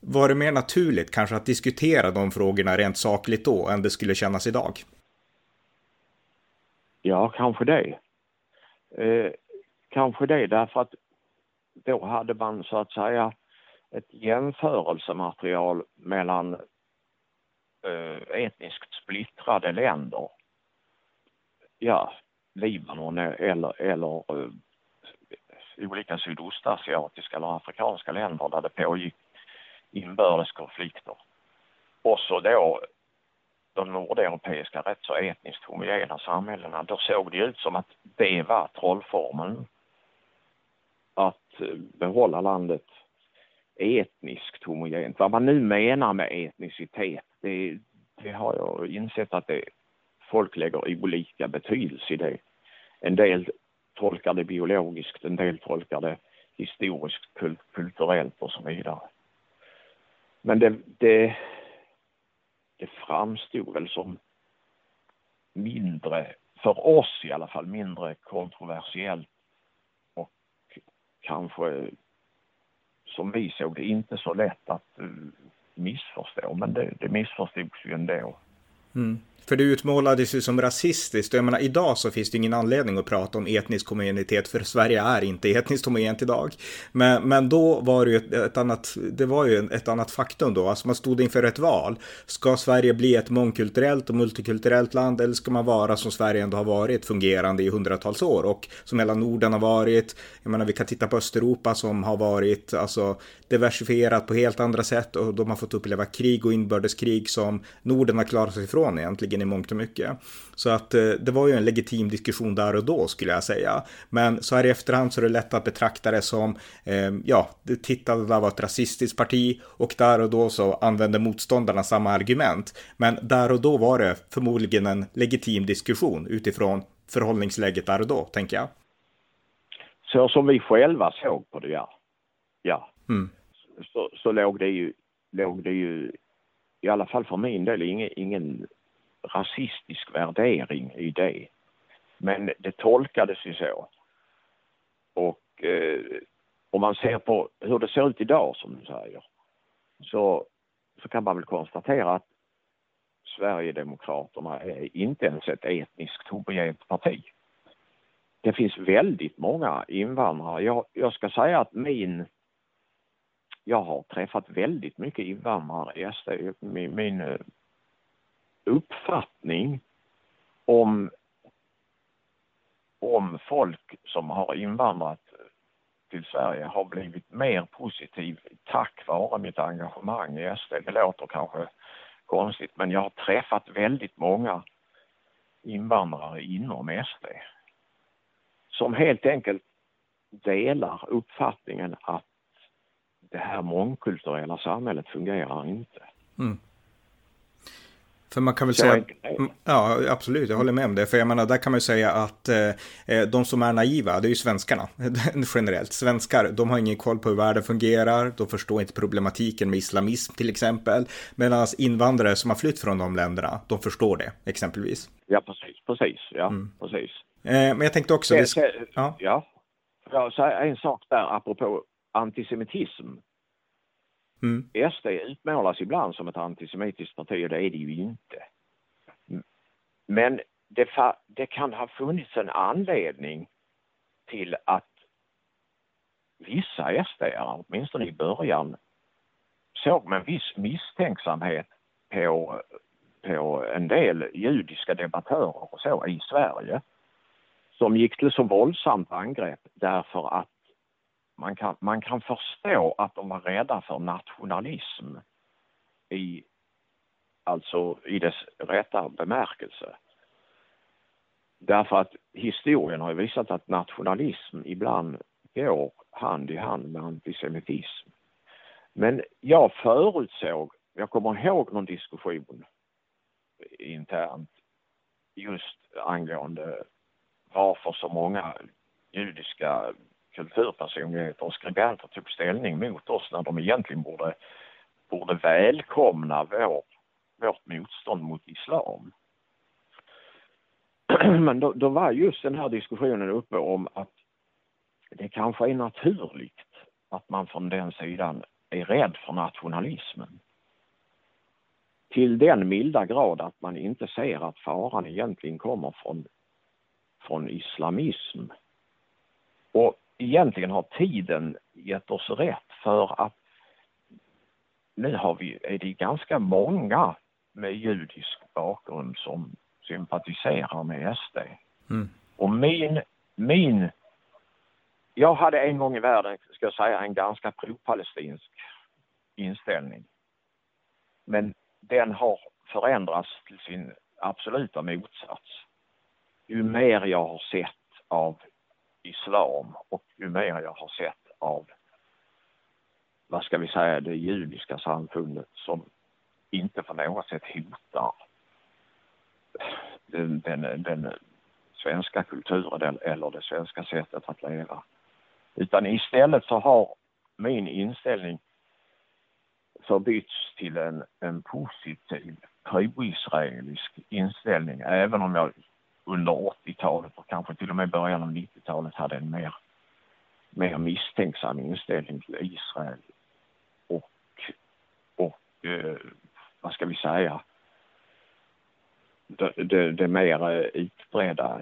var det mer naturligt kanske att diskutera de frågorna rent sakligt då än det skulle kännas idag? Ja, kanske det. Eh, kanske det därför att då hade man så att säga ett jämförelsematerial mellan eh, etniskt splittrade länder. Ja, Libanon eller, eller eh, olika sydostasiatiska eller afrikanska länder där det pågick inbördeskonflikter. Och så då de nordeuropeiska rätt så etniskt homogena samhällena, då såg det ut som att det var trollformeln. Att eh, behålla landet etniskt homogent. Vad man nu menar med etnicitet, det, det har jag insett att det, folk lägger olika betydelse i det. En del tolkar det biologiskt, en del tolkar det historiskt, kulturellt och så vidare. Men det, det det framstod väl som mindre, för oss i alla fall, mindre kontroversiellt och kanske som vi såg det inte så lätt att eh, missförstå. Men det, det missförstods ju ändå. Mm. För det utmålades ju som rasistiskt. Jag menar, idag så finns det ingen anledning att prata om etnisk homogenitet, för Sverige är inte etniskt homogent idag. Men, men då var det ju ett, ett annat, det var ju ett annat faktum då. Alltså man stod inför ett val. Ska Sverige bli ett mångkulturellt och multikulturellt land eller ska man vara som Sverige ändå har varit fungerande i hundratals år och som hela Norden har varit. Jag menar, vi kan titta på Östeuropa som har varit alltså diversifierat på helt andra sätt och de har fått uppleva krig och inbördeskrig som Norden har klarat sig ifrån egentligen politiken i mångt och mycket. Så att eh, det var ju en legitim diskussion där och då skulle jag säga. Men så här i efterhand så är det lätt att betrakta det som, eh, ja, det tittade där var ett rasistiskt parti och där och då så använde motståndarna samma argument. Men där och då var det förmodligen en legitim diskussion utifrån förhållningsläget där och då, tänker jag. Så som vi själva såg på det, ja. Ja. Mm. Så, så låg det ju, låg det ju i alla fall för min del ingen, ingen rasistisk värdering i det. Men det tolkades ju så. Och eh, om man ser på hur det ser ut idag som du säger så, så kan man väl konstatera att Sverigedemokraterna är inte ens ett etniskt homogent parti. Det finns väldigt många invandrare. Jag, jag ska säga att min jag har träffat väldigt mycket invandrare i SD. Min, min eh, uppfattning om, om folk som har invandrat till Sverige har blivit mer positiv tack vare mitt engagemang i SD. Det låter kanske konstigt men jag har träffat väldigt många invandrare inom SD som helt enkelt delar uppfattningen att det här mångkulturella samhället fungerar inte. Mm. För man kan väl säga, ja absolut, jag håller med om det. För jag menar, där kan man ju säga att eh, eh de som är naiva, det är ju svenskarna generellt. Svenskar, de har ingen koll på hur världen fungerar, de förstår inte problematiken med islamism till exempel. Medan invandrare som har flytt från de länderna, de förstår det exempelvis. Ja, precis, precis, ja, mm. precis. Eh, men jag tänkte också... Det, det, ja. ja, jag säga en sak där apropå antisemitism. Mm. SD utmålas ibland som ett antisemitiskt parti och det är det ju inte. Men det, det kan ha funnits en anledning till att vissa SD, åtminstone i början, såg med viss misstänksamhet på, på en del judiska debattörer och så i Sverige som gick till så våldsamt angrepp därför att man kan, man kan förstå att de var rädda för nationalism i, alltså i dess rätta bemärkelse. Därför att historien har visat att nationalism ibland går hand i hand med antisemitism. Men jag förutsåg, jag kommer ihåg någon diskussion internt just angående varför så många judiska kulturpersonligheter och skribenter tog ställning mot oss när de egentligen borde, borde välkomna vår, vårt motstånd mot islam. Men då, då var just den här diskussionen uppe om att det kanske är naturligt att man från den sidan är rädd för nationalismen. Till den milda grad att man inte ser att faran egentligen kommer från, från islamism. Och egentligen har tiden gett oss rätt för att nu har vi, är det ganska många med judisk bakgrund som sympatiserar med SD. Mm. Och min, min, jag hade en gång i världen, ska jag säga, en ganska pro-palestinsk inställning. Men den har förändrats till sin absoluta motsats. Ju mer jag har sett av islam och ju mer jag har sett av vad ska vi säga, det judiska samfundet som inte på något sätt hotar den, den, den svenska kulturen eller det svenska sättet att leva. Utan istället så har min inställning förbytts till en, en positiv pro-israelisk inställning även om jag under 80-talet och kanske till och med början av 90-talet hade en mer, mer misstänksam inställning till Israel och, och eh, vad ska vi säga, det, det, det mer eh, utbredda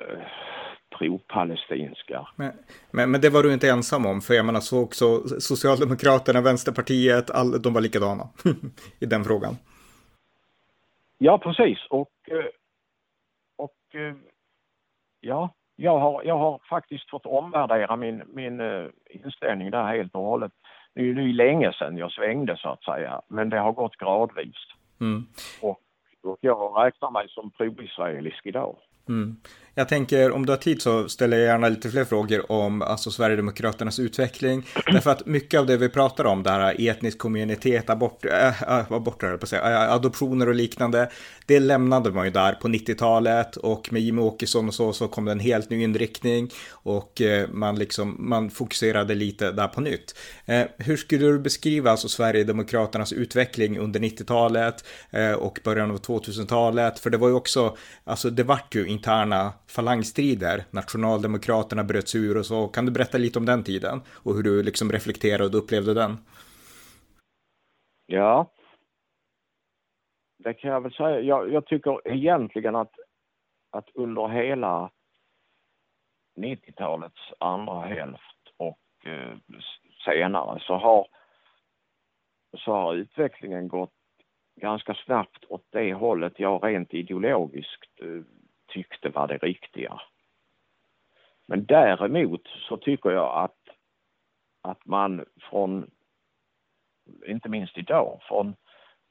eh, pro-palestinska. Men, men, men, det var du inte ensam om, för jag menar så också Socialdemokraterna, Vänsterpartiet, all, de var likadana i den frågan. Ja, precis. Och, eh, och eh, ja, jag har, jag har faktiskt fått omvärdera min, min eh, inställning där helt och hållet. Det är ju länge sedan jag svängde så att säga, men det har gått gradvis. Mm. Och, och jag räknar mig som pro-israelisk idag. Mm. Jag tänker om du har tid så ställer jag gärna lite fler frågor om alltså Sverigedemokraternas utveckling. Därför att mycket av det vi pratar om, det här etnisk kommunitet, abort, äh, äh, aborter, på säga, äh, adoptioner och liknande, det lämnade man ju där på 90-talet och med Jimmie Åkesson och så, så kom det en helt ny inriktning och eh, man, liksom, man fokuserade lite där på nytt. Eh, hur skulle du beskriva alltså Sverigedemokraternas utveckling under 90-talet eh, och början av 2000-talet? För det var ju också, alltså det vart ju interna falangstrider. Nationaldemokraterna bröt sig ur och så. Kan du berätta lite om den tiden och hur du liksom reflekterade och upplevde den? Ja, det kan jag väl säga. Jag, jag tycker egentligen att, att under hela 90-talets andra hälft och eh, senare så har, så har utvecklingen gått ganska snabbt åt det hållet jag rent ideologiskt eh, tyckte var det riktiga. Men däremot så tycker jag att, att man från, inte minst idag, från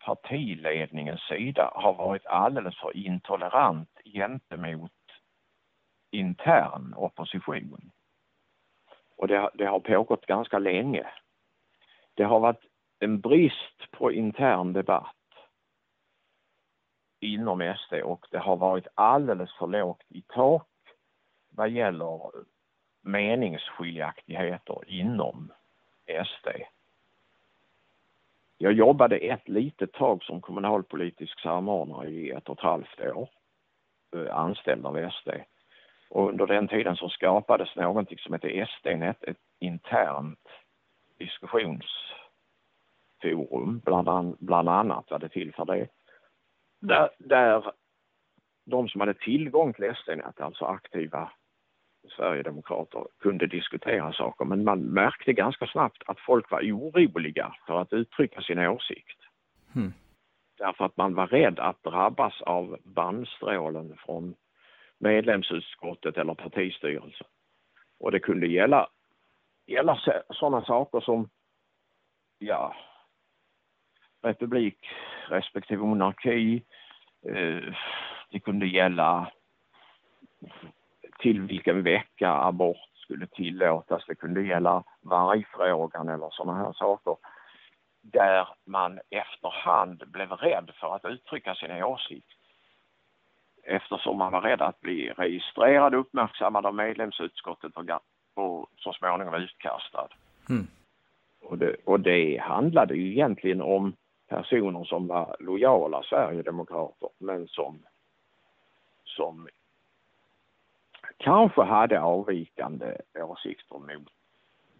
partiledningens sida har varit alldeles för intolerant gentemot intern opposition. Och det, det har pågått ganska länge. Det har varit en brist på intern debatt inom SD och det har varit alldeles för lågt i tak vad gäller meningsskiljaktigheter inom SD. Jag jobbade ett litet tag som kommunalpolitisk samordnare i ett och ett halvt år, eh, anställd av SD. Och under den tiden så skapades någonting som heter SD-nät ett internt diskussionsforum, bland, bland annat var det till för det. Där, där de som hade tillgång till SD-net, alltså aktiva Sverigedemokrater, kunde diskutera saker. Men man märkte ganska snabbt att folk var oroliga för att uttrycka sin åsikt. Mm. Därför att man var rädd att drabbas av bandstrålen från medlemsutskottet eller partistyrelsen. Och det kunde gälla, gälla sådana saker som ja, republik respektive monarki. Eh, det kunde gälla till vilken vecka abort skulle tillåtas. Det kunde gälla vargfrågan eller sådana här saker där man efterhand blev rädd för att uttrycka sin åsikt eftersom man var rädd att bli registrerad, uppmärksammad av medlemsutskottet och, och så småningom utkastad. Mm. Och, det, och det handlade ju egentligen om personer som var lojala Sverigedemokrater men som, som kanske hade avvikande åsikter mot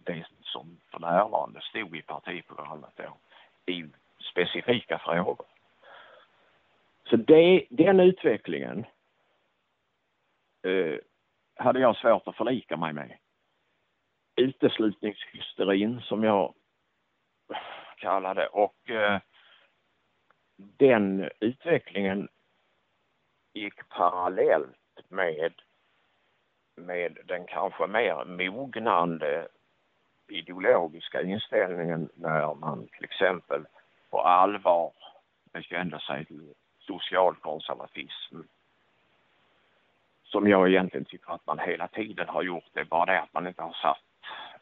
det som för närvarande stod i partiprogrammet då, i specifika frågor. Så det, den utvecklingen eh, hade jag svårt att förlika mig med. Uteslutningshysterin som jag kallar det och eh, den utvecklingen gick parallellt med, med den kanske mer mognande ideologiska inställningen när man till exempel på allvar bekände sig till socialkonservatism som jag egentligen tycker att man hela tiden har gjort. Det är bara det att man inte har satt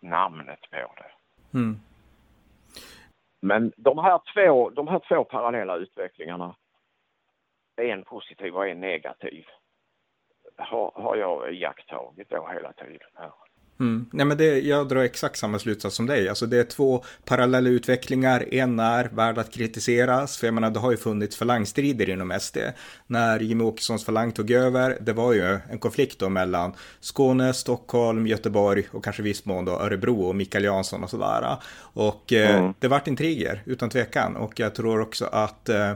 namnet på det. Mm. Men de här, två, de här två parallella utvecklingarna, en positiv och en negativ, har, har jag iakttagit då hela tiden. Här. Mm. Nej, men det, jag drar exakt samma slutsats som dig. Alltså det är två parallella utvecklingar. En är värd att kritiseras, för jag menar det har ju funnits falangstrider inom SD. När Jimmie Åkessons falang tog över, det var ju en konflikt då mellan Skåne, Stockholm, Göteborg och kanske viss mån då Örebro och Mikael Jansson och sådär. Och eh, mm. det vart intriger, utan tvekan. Och jag tror också att eh,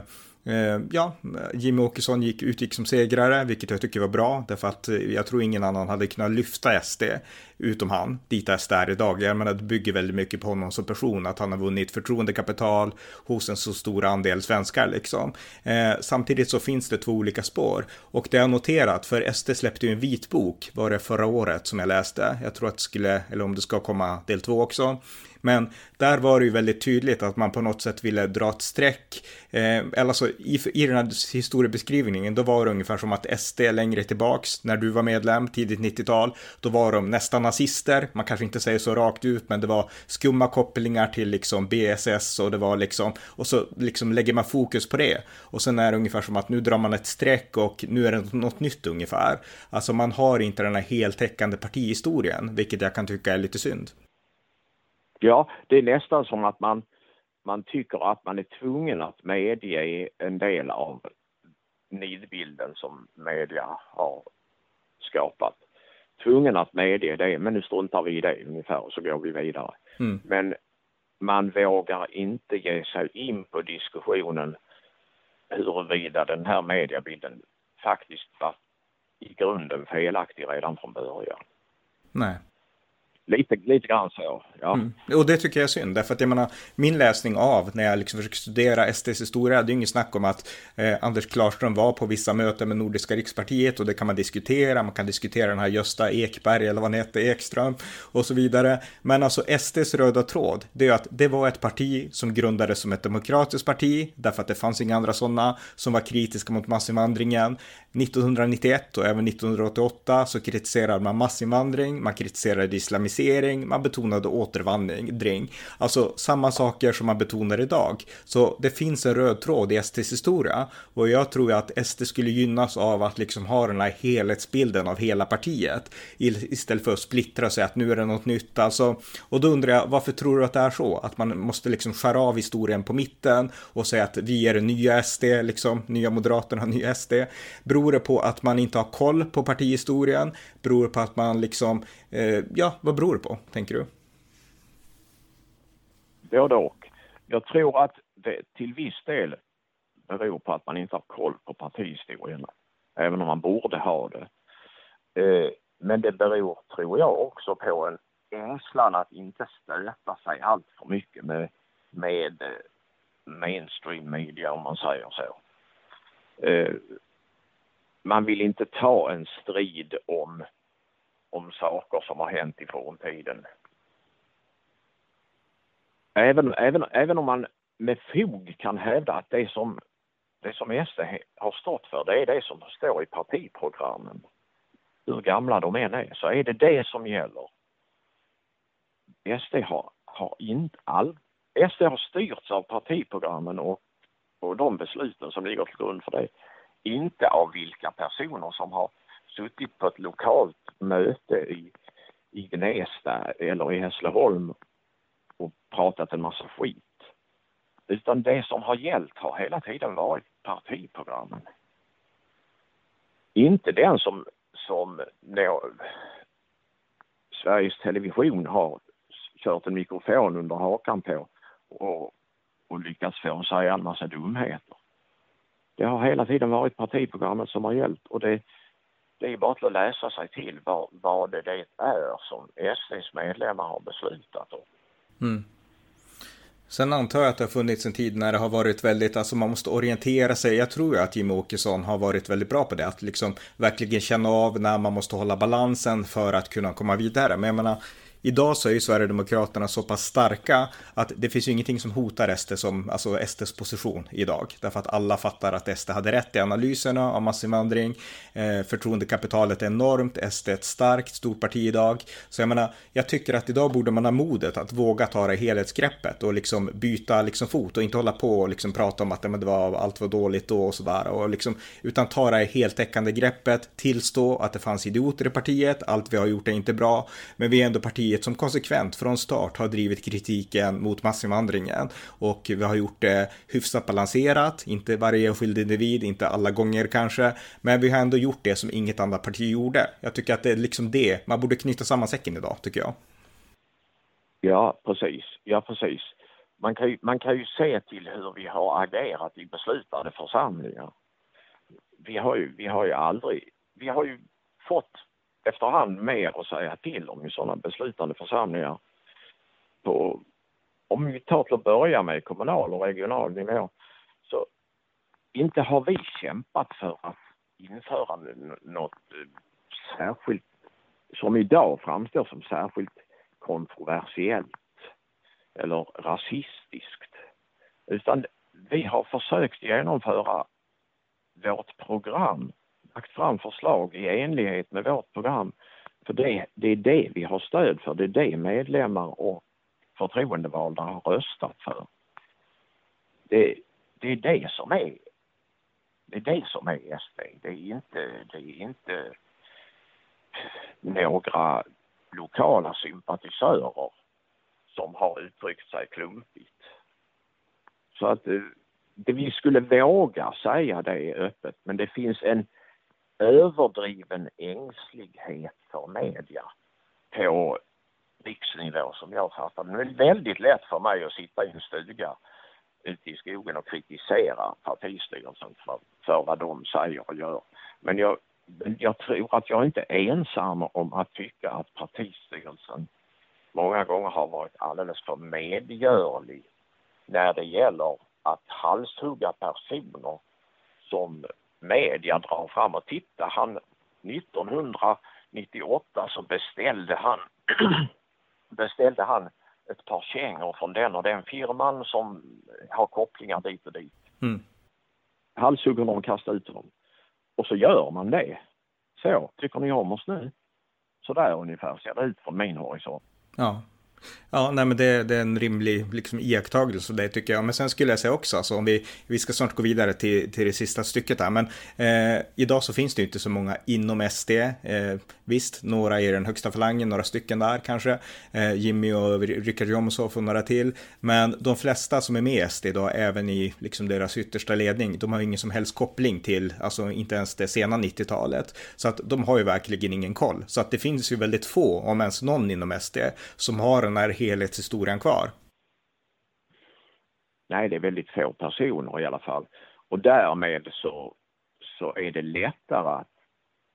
Eh, ja, Jimmy Åkesson gick, utgick som segrare, vilket jag tycker var bra, därför att eh, jag tror ingen annan hade kunnat lyfta SD, utom han, dit SD är idag. Jag menar, det bygger väldigt mycket på honom som person, att han har vunnit förtroendekapital hos en så stor andel svenskar liksom. Eh, samtidigt så finns det två olika spår, och det har jag noterat, för SD släppte ju en vitbok, var det förra året som jag läste, jag tror att det skulle, eller om det ska komma del två också, men där var det ju väldigt tydligt att man på något sätt ville dra ett streck. Eh, alltså i, i den här historiebeskrivningen, då var det ungefär som att SD längre tillbaks, när du var medlem, tidigt 90-tal, då var de nästan nazister. Man kanske inte säger så rakt ut, men det var skumma kopplingar till liksom BSS och det var liksom, och så liksom lägger man fokus på det. Och sen är det ungefär som att nu drar man ett streck och nu är det något nytt ungefär. Alltså man har inte den här heltäckande partihistorien, vilket jag kan tycka är lite synd. Ja, det är nästan som att man, man tycker att man är tvungen att medge en del av nidbilden som media har skapat. Tvungen att medge det, men nu struntar vi i det ungefär och så går vi vidare. Mm. Men man vågar inte ge sig in på diskussionen huruvida den här mediebilden faktiskt var i grunden felaktig redan från början. Nej. Lite, lite grann så, ja. Mm. Och det tycker jag är synd, därför att jag menar, min läsning av när jag liksom försöker studera SDs historia, det är ju inget snack om att eh, Anders Klarström var på vissa möten med Nordiska rikspartiet och det kan man diskutera, man kan diskutera den här Gösta Ekberg eller vad han hette, Ekström och så vidare. Men alltså SDs röda tråd, det är att det var ett parti som grundades som ett demokratiskt parti, därför att det fanns inga andra sådana som var kritiska mot massinvandringen. 1991 och även 1988 så kritiserade man massinvandring, man kritiserade islamism, islamisering, man betonade återvandring. Alltså samma saker som man betonar idag. Så det finns en röd tråd i SDs historia och jag tror att SD skulle gynnas av att liksom ha den här helhetsbilden av hela partiet istället för att splittra sig att nu är det något nytt. Alltså, och då undrar jag varför tror du att det är så? Att man måste liksom skära av historien på mitten och säga att vi är det nya SD, liksom nya Moderaterna, nya SD. Beror det på att man inte har koll på partihistorien? Beror det på att man liksom, eh, ja, vad beror beror på, tänker du? Både och. Jag tror att det till viss del beror på att man inte har koll på partihistorien, även om man borde ha det. Eh, men det beror, tror jag, också på en ängslan att inte stöta sig allt för mycket med, med eh, mainstream media, om man säger så. Eh, man vill inte ta en strid om, om saker som har hänt i forntiden. Även, även, även om man med fog kan hävda att det som, det som SD har stått för, det är det som står i partiprogrammen. Hur gamla de än är, så är det det som gäller. SD har, har inte all... SD har styrts av partiprogrammen och, och de besluten som ligger till grund för det inte av vilka personer som har suttit på ett lokalt möte i, i Gnesta eller i Hässleholm och pratat en massa skit. Utan det som har gällt har hela tiden varit partiprogrammen. Inte den som, som nå, Sveriges Television har kört en mikrofon under hakan på och, och lyckats få säga en massa dumheter. Det har hela tiden varit partiprogrammet som har gällt och det, det är bara till att läsa sig till vad, vad det är som SDs medlemmar har beslutat om. Mm. Sen antar jag att det har funnits en tid när det har varit väldigt, alltså man måste orientera sig. Jag tror ju att Jimmie Åkesson har varit väldigt bra på det, att liksom verkligen känna av när man måste hålla balansen för att kunna komma vidare. Men jag menar, Idag så är ju Sverigedemokraterna så pass starka att det finns ju ingenting som hotar SD som, alltså SDs position idag. Därför att alla fattar att SD hade rätt i analyserna av massinvandring. Eh, förtroendekapitalet är enormt, SD är ett starkt, stort parti idag. Så jag menar, jag tycker att idag borde man ha modet att våga ta det helhetsgreppet och liksom byta liksom fot och inte hålla på och liksom prata om att det var, allt var dåligt då och sådär. Och liksom, utan ta det heltäckande greppet, tillstå att det fanns idioter i partiet, allt vi har gjort är inte bra, men vi är ändå partiet Vänsterpartiet som konsekvent från start har drivit kritiken mot massinvandringen och vi har gjort det hyfsat balanserat, inte varje enskild individ, inte alla gånger kanske, men vi har ändå gjort det som inget annat parti gjorde. Jag tycker att det är liksom det, man borde knyta samman säcken idag, tycker jag. Ja, precis. Ja, precis. Man kan, ju, man kan ju se till hur vi har agerat i beslutade församlingar. Vi har ju, vi har ju aldrig, vi har ju fått efterhand mer att säga till om i sådana beslutande församlingar. På, om vi tar till att börja med kommunal och regional nivå så inte har vi kämpat för att införa något eh, särskilt som idag framstår som särskilt kontroversiellt eller rasistiskt. Utan vi har försökt genomföra vårt program lagt fram förslag i enlighet med vårt program. För det, det är det vi har stöd för, det är det medlemmar och förtroendevalda har röstat för. Det, det är det som är det är det som är SD. Det är inte, det är inte några lokala sympatisörer som har uttryckt sig klumpigt. Så att eh, det, vi skulle våga säga det öppet, men det finns en överdriven ängslighet för media på riksnivå som jag fattar det. är väldigt lätt för mig att sitta i en stuga ute i skogen och kritisera partistyrelsen för, för vad de säger och gör. Men jag, jag tror att jag inte är ensam om att tycka att partistyrelsen många gånger har varit alldeles för medgörlig när det gäller att halshugga personer som media drar fram och titta han 1998 så beställde han beställde han ett par kängor från den och den firman som har kopplingar dit och dit. Mm. Halshugger honom och kastar ut honom. Och så gör man det. Så, tycker ni om oss nu? Så där ungefär ser det ut från min horisont. Ja, Ja, nej, men det, det, är en rimlig liksom, iakttagelse det tycker jag. Men sen skulle jag säga också, alltså, om vi, vi ska snart gå vidare till, till det sista stycket här, men eh, idag så finns det ju inte så många inom SD. Eh, visst, några i den högsta falangen, några stycken där kanske. Eh, Jimmy och Richard Jomshof och några till. Men de flesta som är med i SD idag, även i liksom, deras yttersta ledning, de har ingen som helst koppling till, alltså inte ens det sena 90-talet. Så att de har ju verkligen ingen koll. Så att det finns ju väldigt få, om ens någon inom SD, som har den här helhetshistorien kvar? Nej, det är väldigt få personer i alla fall. Och därmed så, så är det lättare att,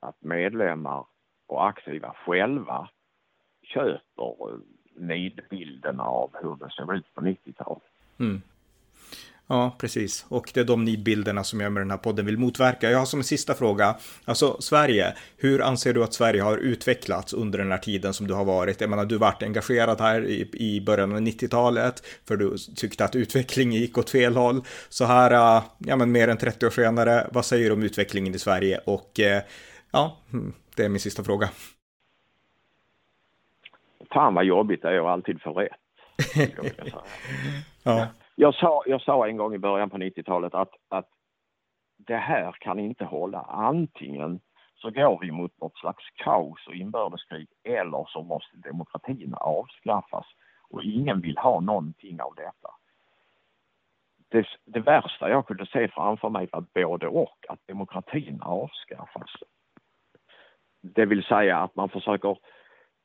att medlemmar och aktiva själva köper nidbilderna av hur det såg ut på 90-talet. Mm. Ja, precis. Och det är de nidbilderna som jag med den här podden vill motverka. Jag har som en sista fråga, alltså Sverige, hur anser du att Sverige har utvecklats under den här tiden som du har varit? Jag menar, du varit engagerad här i, i början av 90-talet, för du tyckte att utvecklingen gick åt fel håll. Så här, äh, ja men mer än 30 år senare, vad säger du om utvecklingen i Sverige? Och äh, ja, hmm, det är min sista fråga. Fan vad jobbigt det är att alltid få rätt. ja. Jag sa, jag sa en gång i början på 90-talet att, att det här kan inte hålla. Antingen så går vi mot något slags kaos och inbördeskrig eller så måste demokratin avskaffas och ingen vill ha någonting av detta. Det, det värsta jag kunde se framför mig var både och, att demokratin avskaffas. Det vill säga att man försöker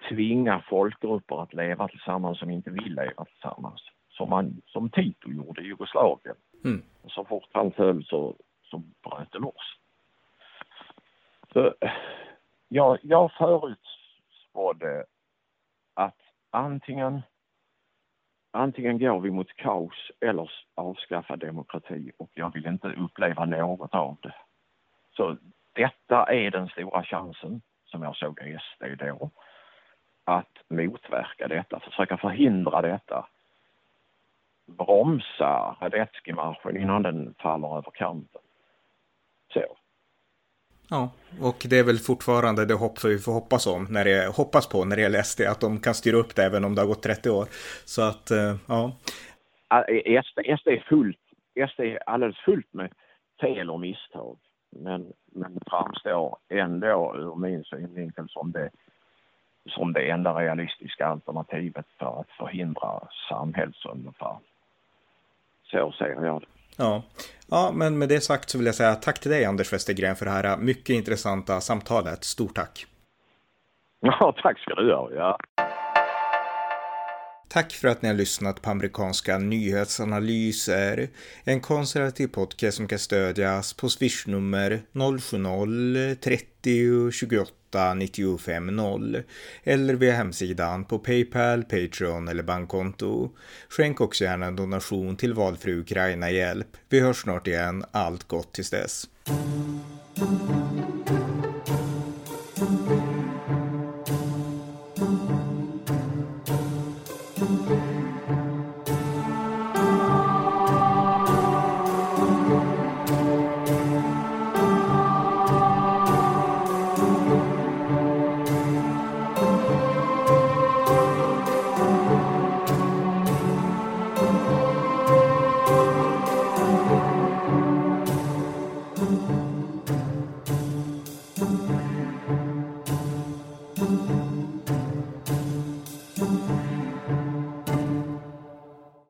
tvinga folkgrupper att leva tillsammans som inte vill leva tillsammans som, man, som Tito gjorde i Jugoslavien. Mm. Så fort han föll så, så bröt det loss. Så, jag, jag förutspådde att antingen, antingen går vi mot kaos eller avskaffa demokrati och jag vill inte uppleva något av det. Så detta är den stora chansen som jag såg SD då. Att motverka detta, försöka förhindra detta bromsa Radetzky-marschen innan den faller över kanten. Så. Ja, och det är väl fortfarande det hopp vi får hoppas om när det hoppas på när det gäller SD, att de kan styra upp det även om det har gått 30 år. Så att, eh, ja. SD, SD är fullt, SD är alldeles fullt med fel och misstag. Men, men framstår ändå ur min synvinkel som det, som det enda realistiska alternativet för att förhindra samhällsunderfall. Så säger jag det. Ja. ja, men med det sagt så vill jag säga tack till dig Anders Westergren för det här mycket intressanta samtalet. Stort tack! Ja, tack ska du ha. Ja. Tack för att ni har lyssnat på amerikanska nyhetsanalyser. En konservativ podcast som kan stödjas på swishnummer 070-30 28 950 eller via hemsidan på Paypal, Patreon eller bankkonto. Skänk också gärna en donation till valfri Ukraina-hjälp. Vi hörs snart igen. Allt gott tills dess.